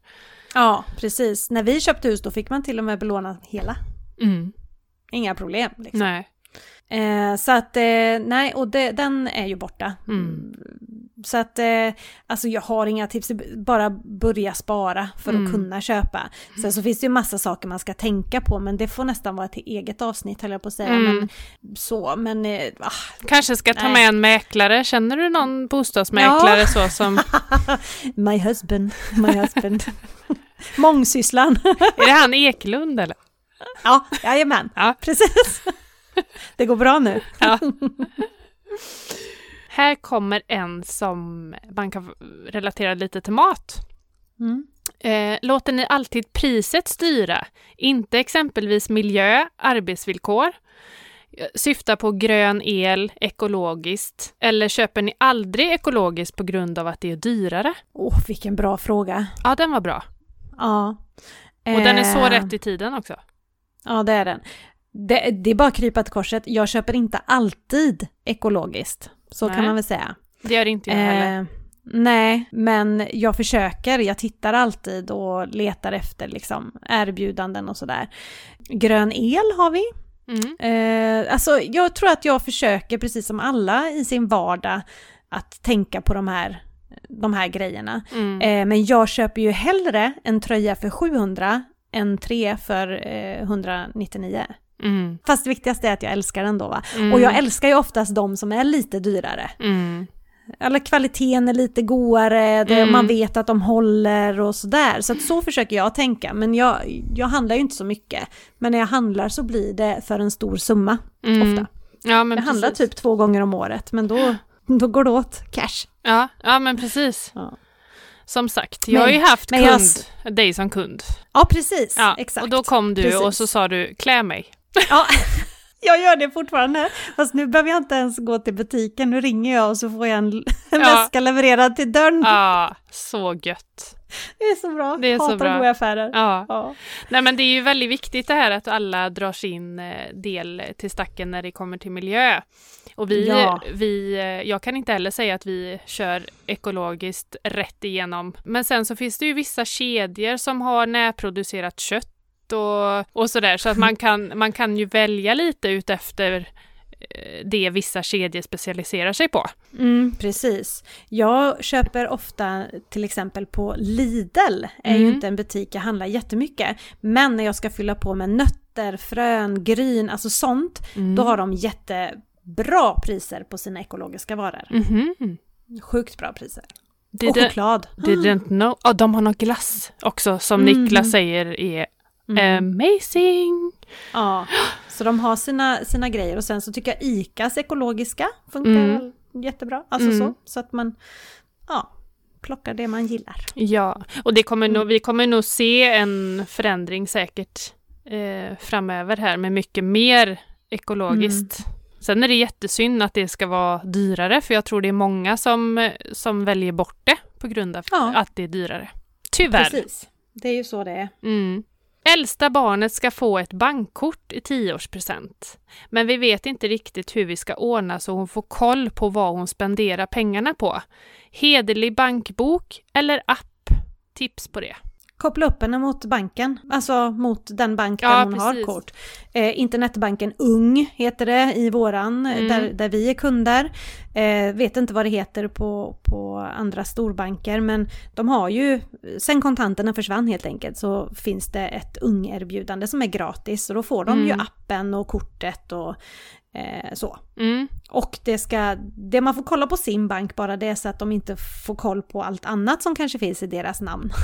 Ja, precis. När vi köpte hus då fick man till och med belåna hela. Mm. Inga problem. Liksom. Nej. Eh, så att, eh, nej, och det, den är ju borta. Mm. Så att, eh, alltså jag har inga tips, bara börja spara för Mm. att kunna köpa. Sen så finns det ju massa saker man ska tänka på, men det får nästan vara ett eget avsnitt höll jag på att säga. Mm. Men så, men eh, ah, Kanske ska ta Nej. med en mäklare. Känner du någon bostadsmäklare Ja. så som... my husband, my husband. Mångsysslan. Är det han Eklund eller? ja, jajamän, Ja. precis. Det går bra nu. ja. Här kommer en som man kan relatera lite till mat. Mm. Eh, låter ni alltid priset styra? Inte exempelvis miljö, arbetsvillkor? Syftar på grön el, ekologiskt? Eller köper ni aldrig ekologiskt på grund av att det är dyrare? Åh, vilken bra fråga. Ja, den var bra. Ja. Och den är så Eh, rätt i tiden också. Ja, det är den. Det, det är bara krypa till korset. Jag köper inte alltid ekologiskt. Så Nej. kan man väl säga. Det gör inte jag heller. Eh, nej, men jag försöker. Jag tittar alltid och letar efter liksom erbjudanden och sådär. Grön el har vi. Mm. Eh, alltså, jag tror att jag försöker, precis som alla i sin vardag, att tänka på de här, de här grejerna. Mm. Eh, men jag köper ju hellre en tröja för 700 än tre för eh, 199. Mm. Fast det viktigaste är att jag älskar den då va. Mm. Och jag älskar ju oftast de som är lite dyrare. Mm. Eller kvaliteten är lite godare, det, Mm. man vet att de håller och sådär. Så att så försöker jag tänka. Men jag, jag handlar ju inte så mycket. Men när jag handlar så blir det för en stor summa Mm. ofta. Ja, men Jag handlar precis. typ två gånger om året, men då, då går det åt cash. Ja, ja, men precis. Ja, Som sagt, Men- jag har ju haft men kund, jag- dig som kund. ja precis. Ja, Exakt. och då kom du Precis. och så sa du klä mig. Ja, jag gör det fortfarande. Fast nu behöver jag inte ens gå till butiken. Nu ringer jag och så får jag en, en Ja. väska levererad till dörren. Ja, så gött. Det är så bra. Det är så Hatar bra. att gå i affärer. Ja. Ja. Nej men det är ju väldigt viktigt det här att alla drar sin eh, del till stacken när det kommer till miljö. Och vi, Ja. vi, eh, jag kan inte heller säga att vi kör ekologiskt rätt igenom. Men sen så finns det ju vissa kedjor som har närproducerat kött och, och sådär. Så att man kan, man kan ju välja lite utefter eh, det vissa kedjor specialiserar sig på. Mm, precis. Jag köper ofta till exempel på Lidl, är ju Mm. inte en butik jag handlar jättemycket. Men när jag ska fylla på med nötter, frön, gryn, alltså sånt, då har de jättebra priser på sina ekologiska varor. Mhm. Sjukt bra priser. Did och choklad. Didn't know. Ja, de har någon glass också som Mhm. Niklas säger är Mm. amazing. Ja, så de har sina, sina grejer och sen så tycker jag ICAs ekologiska funkar Mm. jättebra. Alltså Mm. så, så att man ja, plockar det man gillar. Ja, och det kommer Mm. nog, vi kommer nog se en förändring säkert eh, framöver här med mycket mer ekologiskt. Mm. Sen är det jättesynd att det ska vara dyrare, för jag tror det är många som, som väljer bort det på grund av Ja. att det är dyrare. Tyvärr. Precis, det är ju så det är. Mm. Äldsta barnet ska få ett bankkort i tioårspresent. Men vi vet inte riktigt hur vi ska ordna så hon får koll på vad hon spenderar pengarna på. Hederlig bankbok eller app? Tips på det. Koppla upp henne mot banken, alltså mot den bank där Ja, hon har precis. kort. Eh, internetbanken Ung heter det i våran, Mm. där, där vi är kunder. Eh, vet inte vad det heter på, på andra storbanker, men de har ju, sen kontanterna försvann helt enkelt, så finns det ett Ung-erbjudande som är gratis. Och då får de ju Mm. appen och kortet och eh, så. Mm. Och det ska, det man får kolla på sin bank bara det är så att de inte får koll på allt annat som kanske finns i deras namn.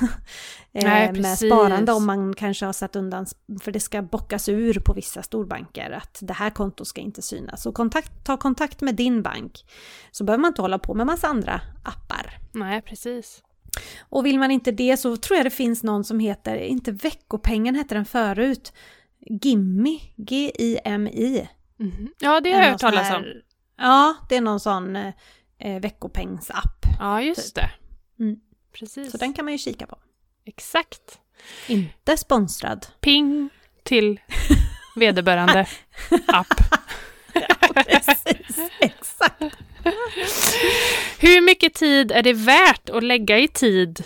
Eh, Nej, med sparande om man kanske har satt undan, för det ska bockas ur på vissa storbanker att det här kontot ska inte synas. Så kontakt, ta kontakt med din bank så behöver man inte hålla på med massa andra appar. Nej, precis. Och vill man inte det så tror jag det finns någon som heter, inte veckopengen hette den förut, Gimmi, G-I-M-I. Mhm. Ja, det har jag hört talas om. Ja, det är någon sån eh, veckopengsapp. Ja, just det. Mm. Precis. Så den kan man ju kika på. Exakt. Inte sponsrad. Ping till vederbörande app. Precis, exakt. Hur mycket tid är det värt att lägga i tid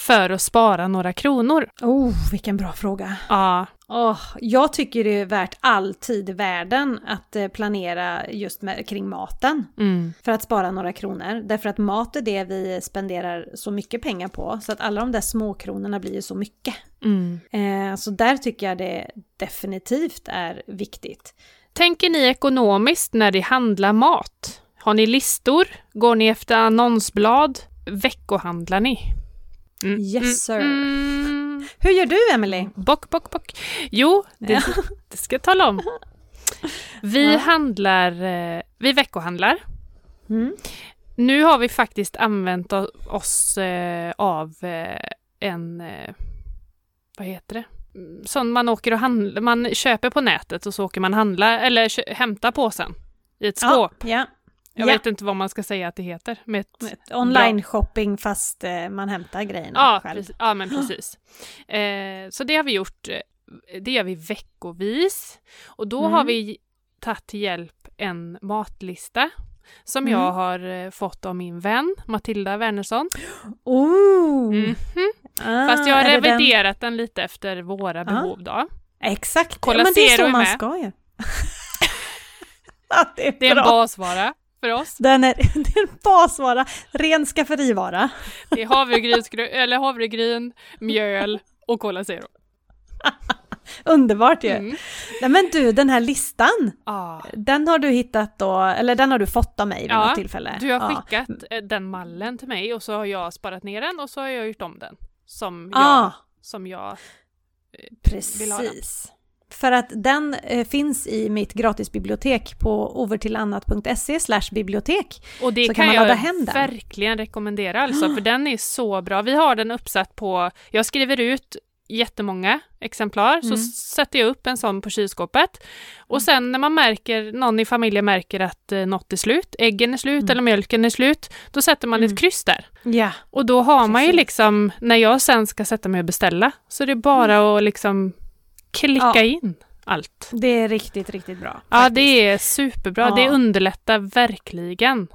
för att spara några kronor? Oh, vilken bra fråga. Ja, Oh, jag tycker det är värt all tid i världen att eh, planera just med, kring maten. mm. För att spara några kronor. Därför att mat är det vi spenderar så mycket pengar på. Så att alla de där småkronorna blir ju så mycket. Mm. Eh, så där tycker jag det definitivt är viktigt. Tänker ni ekonomiskt när ni handlar mat? Har ni listor? Går ni efter annonsblad? Veckohandlar ni? Mm. Yes, sir. Mm. Hur gör du Emily? Bock, bock, bock. Jo, det, Ja. det ska jag tala om. Vi Ja. handlar, eh, vi veckohandlar. Mm. Nu har vi faktiskt använt oss eh, av eh, en, vad heter det? Mm, Sån man åker och handlar, man köper på nätet och så åker man handla eller kö- hämta påsen i ett skåp. Ja. Jag ja. vet inte vad man ska säga att det heter. Med ett Online shopping fast eh, man hämtar grejerna Ja, själv. precis. ja men precis. Eh, så det har vi gjort, eh, det gör vi veckovis. Och då Mm. har vi tagit till hjälp en matlista som Mm. jag har eh, fått av min vän Matilda Wernersson. Oh! Mhm. Ah, Fast jag har det den- reviderat den... lite efter våra behov då. Exakt, Cola ja, men det är så man med. ska ju. ja, det är, Det är en basvara för oss. Den är, det är en basvara, ren skafferivara. Det är havregrynsgrö- eller havregryn, mjöl och Cola Zero. Underbart ju. Mm. Nej men du, den här listan, Ah. den har du hittat då, eller den har du fått av mig vid Ja, något tillfälle? Du har skickat eh, den mallen till mig och så har jag sparat ner den och så har jag gjort om den. Som jag, Ja, som jag eh, vill ha den. Precis. För att den eh, finns i mitt gratisbibliotek på overtillannat.se bibliotek. Och det Så kan, kan man jag verkligen rekommendera alltså, för den är så bra. Vi har den uppsatt på, jag skriver ut jättemånga exemplar, så Mm. sätter jag upp en sån på kylskåpet. Och sen när man märker, någon i familjen märker att eh, något är slut, äggen är slut Mm. eller mjölken är slut, då sätter man Mm. ett kryss där. Ja, Och då har man ju Precis. liksom, när jag sen ska sätta mig och beställa, så det är bara att liksom klicka Ja. in allt. det är riktigt, riktigt bra. Ja, faktiskt. det är superbra. Ja. Det underlättar verkligen.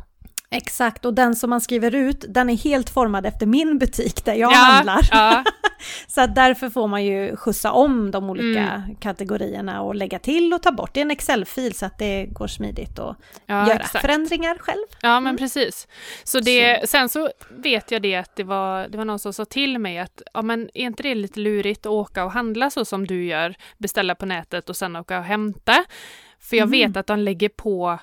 Exakt, och den som man skriver ut, den är helt formad efter min butik där jag ja, handlar. Ja, Så att därför får man ju skjutsa om de olika Mm. kategorierna och lägga till och ta bort. Det är en Excel-fil så att det går smidigt att ja göra exakt. förändringar själv. Ja, men precis. Så det, Sen så vet jag det att det var, det var någon som sa till mig att ja, men är inte det lite lurigt att åka och handla så som du gör, beställa på nätet och sen åka och hämta? För jag Mm. vet att de lägger på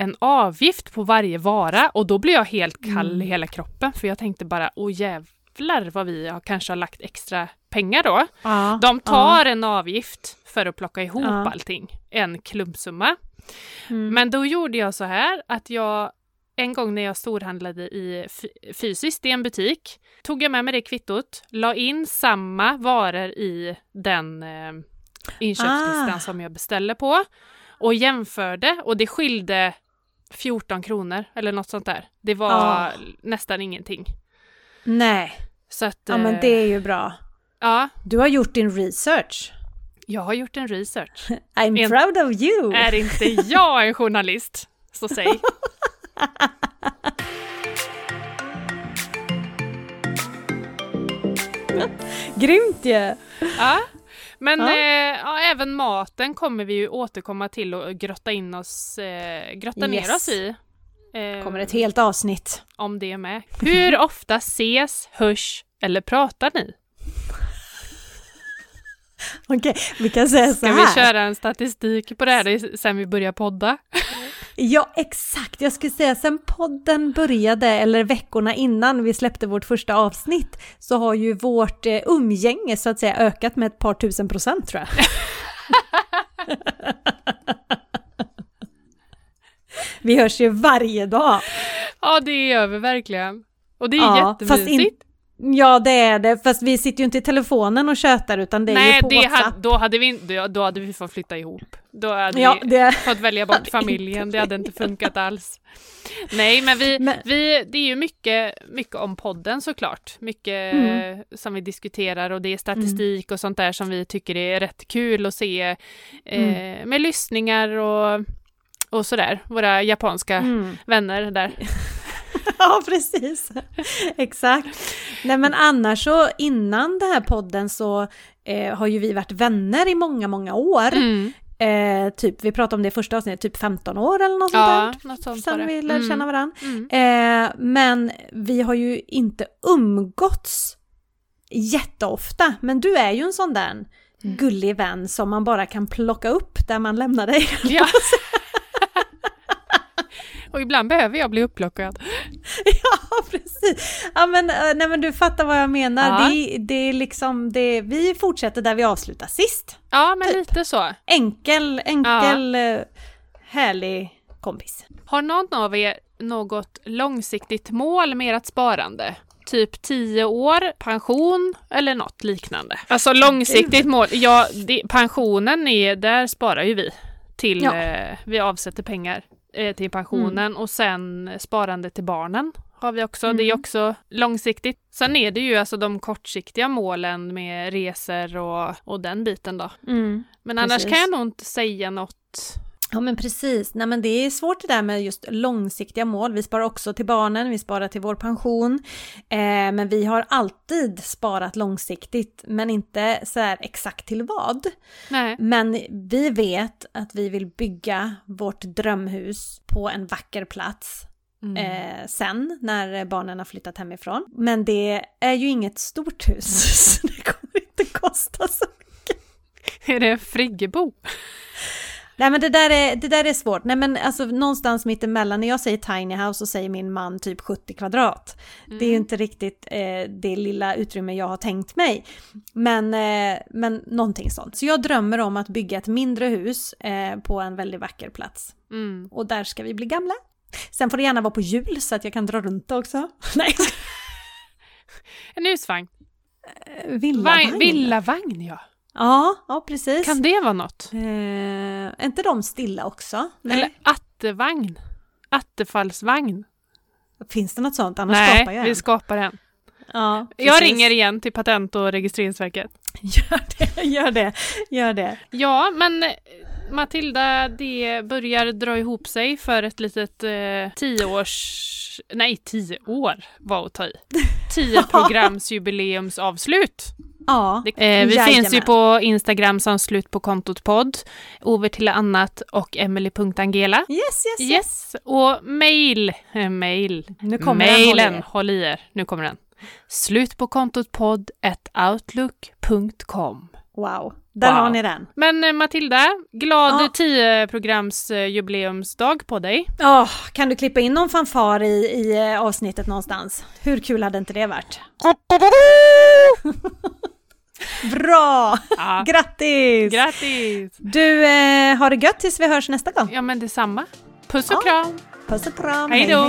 en avgift på varje vara och då blir jag helt kall Mm. i hela kroppen för jag tänkte bara, åh jävlar vad vi har, kanske har lagt extra pengar då. Ja, De tar en avgift för att plocka ihop Ja. allting, en klumpsumma. Mm. Men då gjorde jag så här att jag en gång när jag storhandlade i fysiskt i en butik tog jag med mig det kvittot, la in samma varor i den eh, inköpslistan Ah. som jag beställde på och jämförde och det skilde 14 kronor eller något sånt där. Det var Ah. nästan ingenting. Nej, Så att, ja men det är ju bra. ja, Du har gjort din research. jag har gjort en research. I'm En- proud of you! Är inte jag en journalist? Så säg. Grymt ju! Ja. Men Ja. eh, ja, även maten kommer vi ju återkomma till och grotta in oss, eh, grotta ner Yes. oss i. Eh, kommer ett helt avsnitt. Om det med. Hur ofta ses, hörs eller pratar ni? Okej, vi kan säga så Ska här. vi köra en statistik på det här sen vi börjar podda? Ja, exakt. Jag skulle säga sen podden började, eller veckorna innan vi släppte vårt första avsnitt, så har ju vårt eh, umgänge så att säga ökat med ett par tusen procent tror jag. vi hörs ju varje dag. Ja, det gör vi verkligen. Och det är Ja, jättemysigt. Ja det är det, fast vi sitter ju inte i telefonen och tjötar utan det är Nej, ju på det WhatsApp. hade, då, hade vi, då, då hade vi fått flytta ihop. Då hade Ja, vi det... fått välja bort familjen, det hade inte funkat alls. Nej, men vi, Men- vi, det är ju mycket, mycket om podden såklart. Mycket Mm. som vi diskuterar och det är statistik och sånt där som vi tycker är rätt kul att se eh, Mm. med lyssningar och, och sådär. Våra japanska Mm. vänner där. Ja, precis. Exakt. Nej, men annars så innan den här podden så eh, har ju vi varit vänner i många, många år. Mm. Eh, typ, vi pratade om det i första avsnittet, typ 15 år eller något sånt Ja, där. något sånt Sen vi lärde känna varandra. Mm. Eh, men vi har ju inte umgåtts jätteofta. Men du är ju en sån där gullig vän som man bara kan plocka upp där man lämnar dig. Ja. och ibland behöver jag bli upplockad. ja, precis. Ja, men, eh, nej, men du fattar vad jag menar. Ja. Det, det är liksom det, vi fortsätter där vi avslutar sist. Ja, men Typ. lite så. Enkel, enkel, eh, härlig kompis. Har någon av er något långsiktigt mål med ert sparande? Typ 10 år, pension eller något liknande? Alltså långsiktigt mål, ja, det, pensionen är, där sparar ju vi till, Ja. Mm. eh, vi avsätter pengar eh, till pensionen och sen sparande till barnen har vi också, det är Mm. också långsiktigt. Sen är det ju alltså de kortsiktiga målen med resor och, och den biten då. Men annars Precis. kan jag nog inte säga något. Ja men precis, nej men det är svårt det där med just långsiktiga mål. Vi sparar också till barnen, vi sparar till vår pension. Eh, men vi har alltid sparat långsiktigt, men inte så här exakt till vad. Nej. Men vi vet att vi vill bygga vårt drömhus på en vacker plats Mm. eh, sen när barnen har flyttat hemifrån. Men det är ju inget stort hus, så det kommer inte kosta så Är det Friggebo? Nej men det där är, det där är svårt. Nej men alltså någonstans mittemellan, när jag säger tiny house så säger min man typ 70 kvadrat. Det är ju Mm. inte riktigt eh, det lilla utrymme jag har tänkt mig. Men, eh, men någonting sånt. Så jag drömmer om att bygga ett mindre hus eh, på en väldigt vacker plats. Mm. Och där ska vi bli gamla. Sen får det gärna vara på jul så att jag kan dra runt det också. Nej, En husvagn. villavagn. Vagn, villavagn, ja. Ja, ja precis. Kan det vara något? Eh, är inte de stilla också? Nej. Eller attevagn? Attefallsvagn? Finns det något sånt? Annars Nej, skapar jag vi en. skapar en. Ja, Jag ringer igen till Patent och registreringsverket. Gör det, gör det, gör det. Ja, men eh, Matilda, det börjar dra ihop sig för ett litet eh, tioårs... Nej, tio år var att ta i. Tio programsjubileumsavslut. Ja, eh, vi Jajamän. finns ju på Instagram som slut på kontot podd, Over till annat och Emily.Angela. yes, yes, yes. Yes, och mail, eh, mail, Nu kommer den, håll i mailen, håll i er, nu kommer den. Slut på kontot podd outlook.com. Wow, där Wow. har ni den. Men eh, Matilda, glad Ja. 10 programs eh, jubileumsdag på dig. Åh, kan du klippa in någon fanfar i, i avsnittet någonstans? Hur kul hade inte det varit? Bra! Ja. Grattis! Grattis! du, eh, har det gött tills vi hörs nästa gång. Ja men detsamma. Puss och Ja. kram! Puss och kram. Hej då.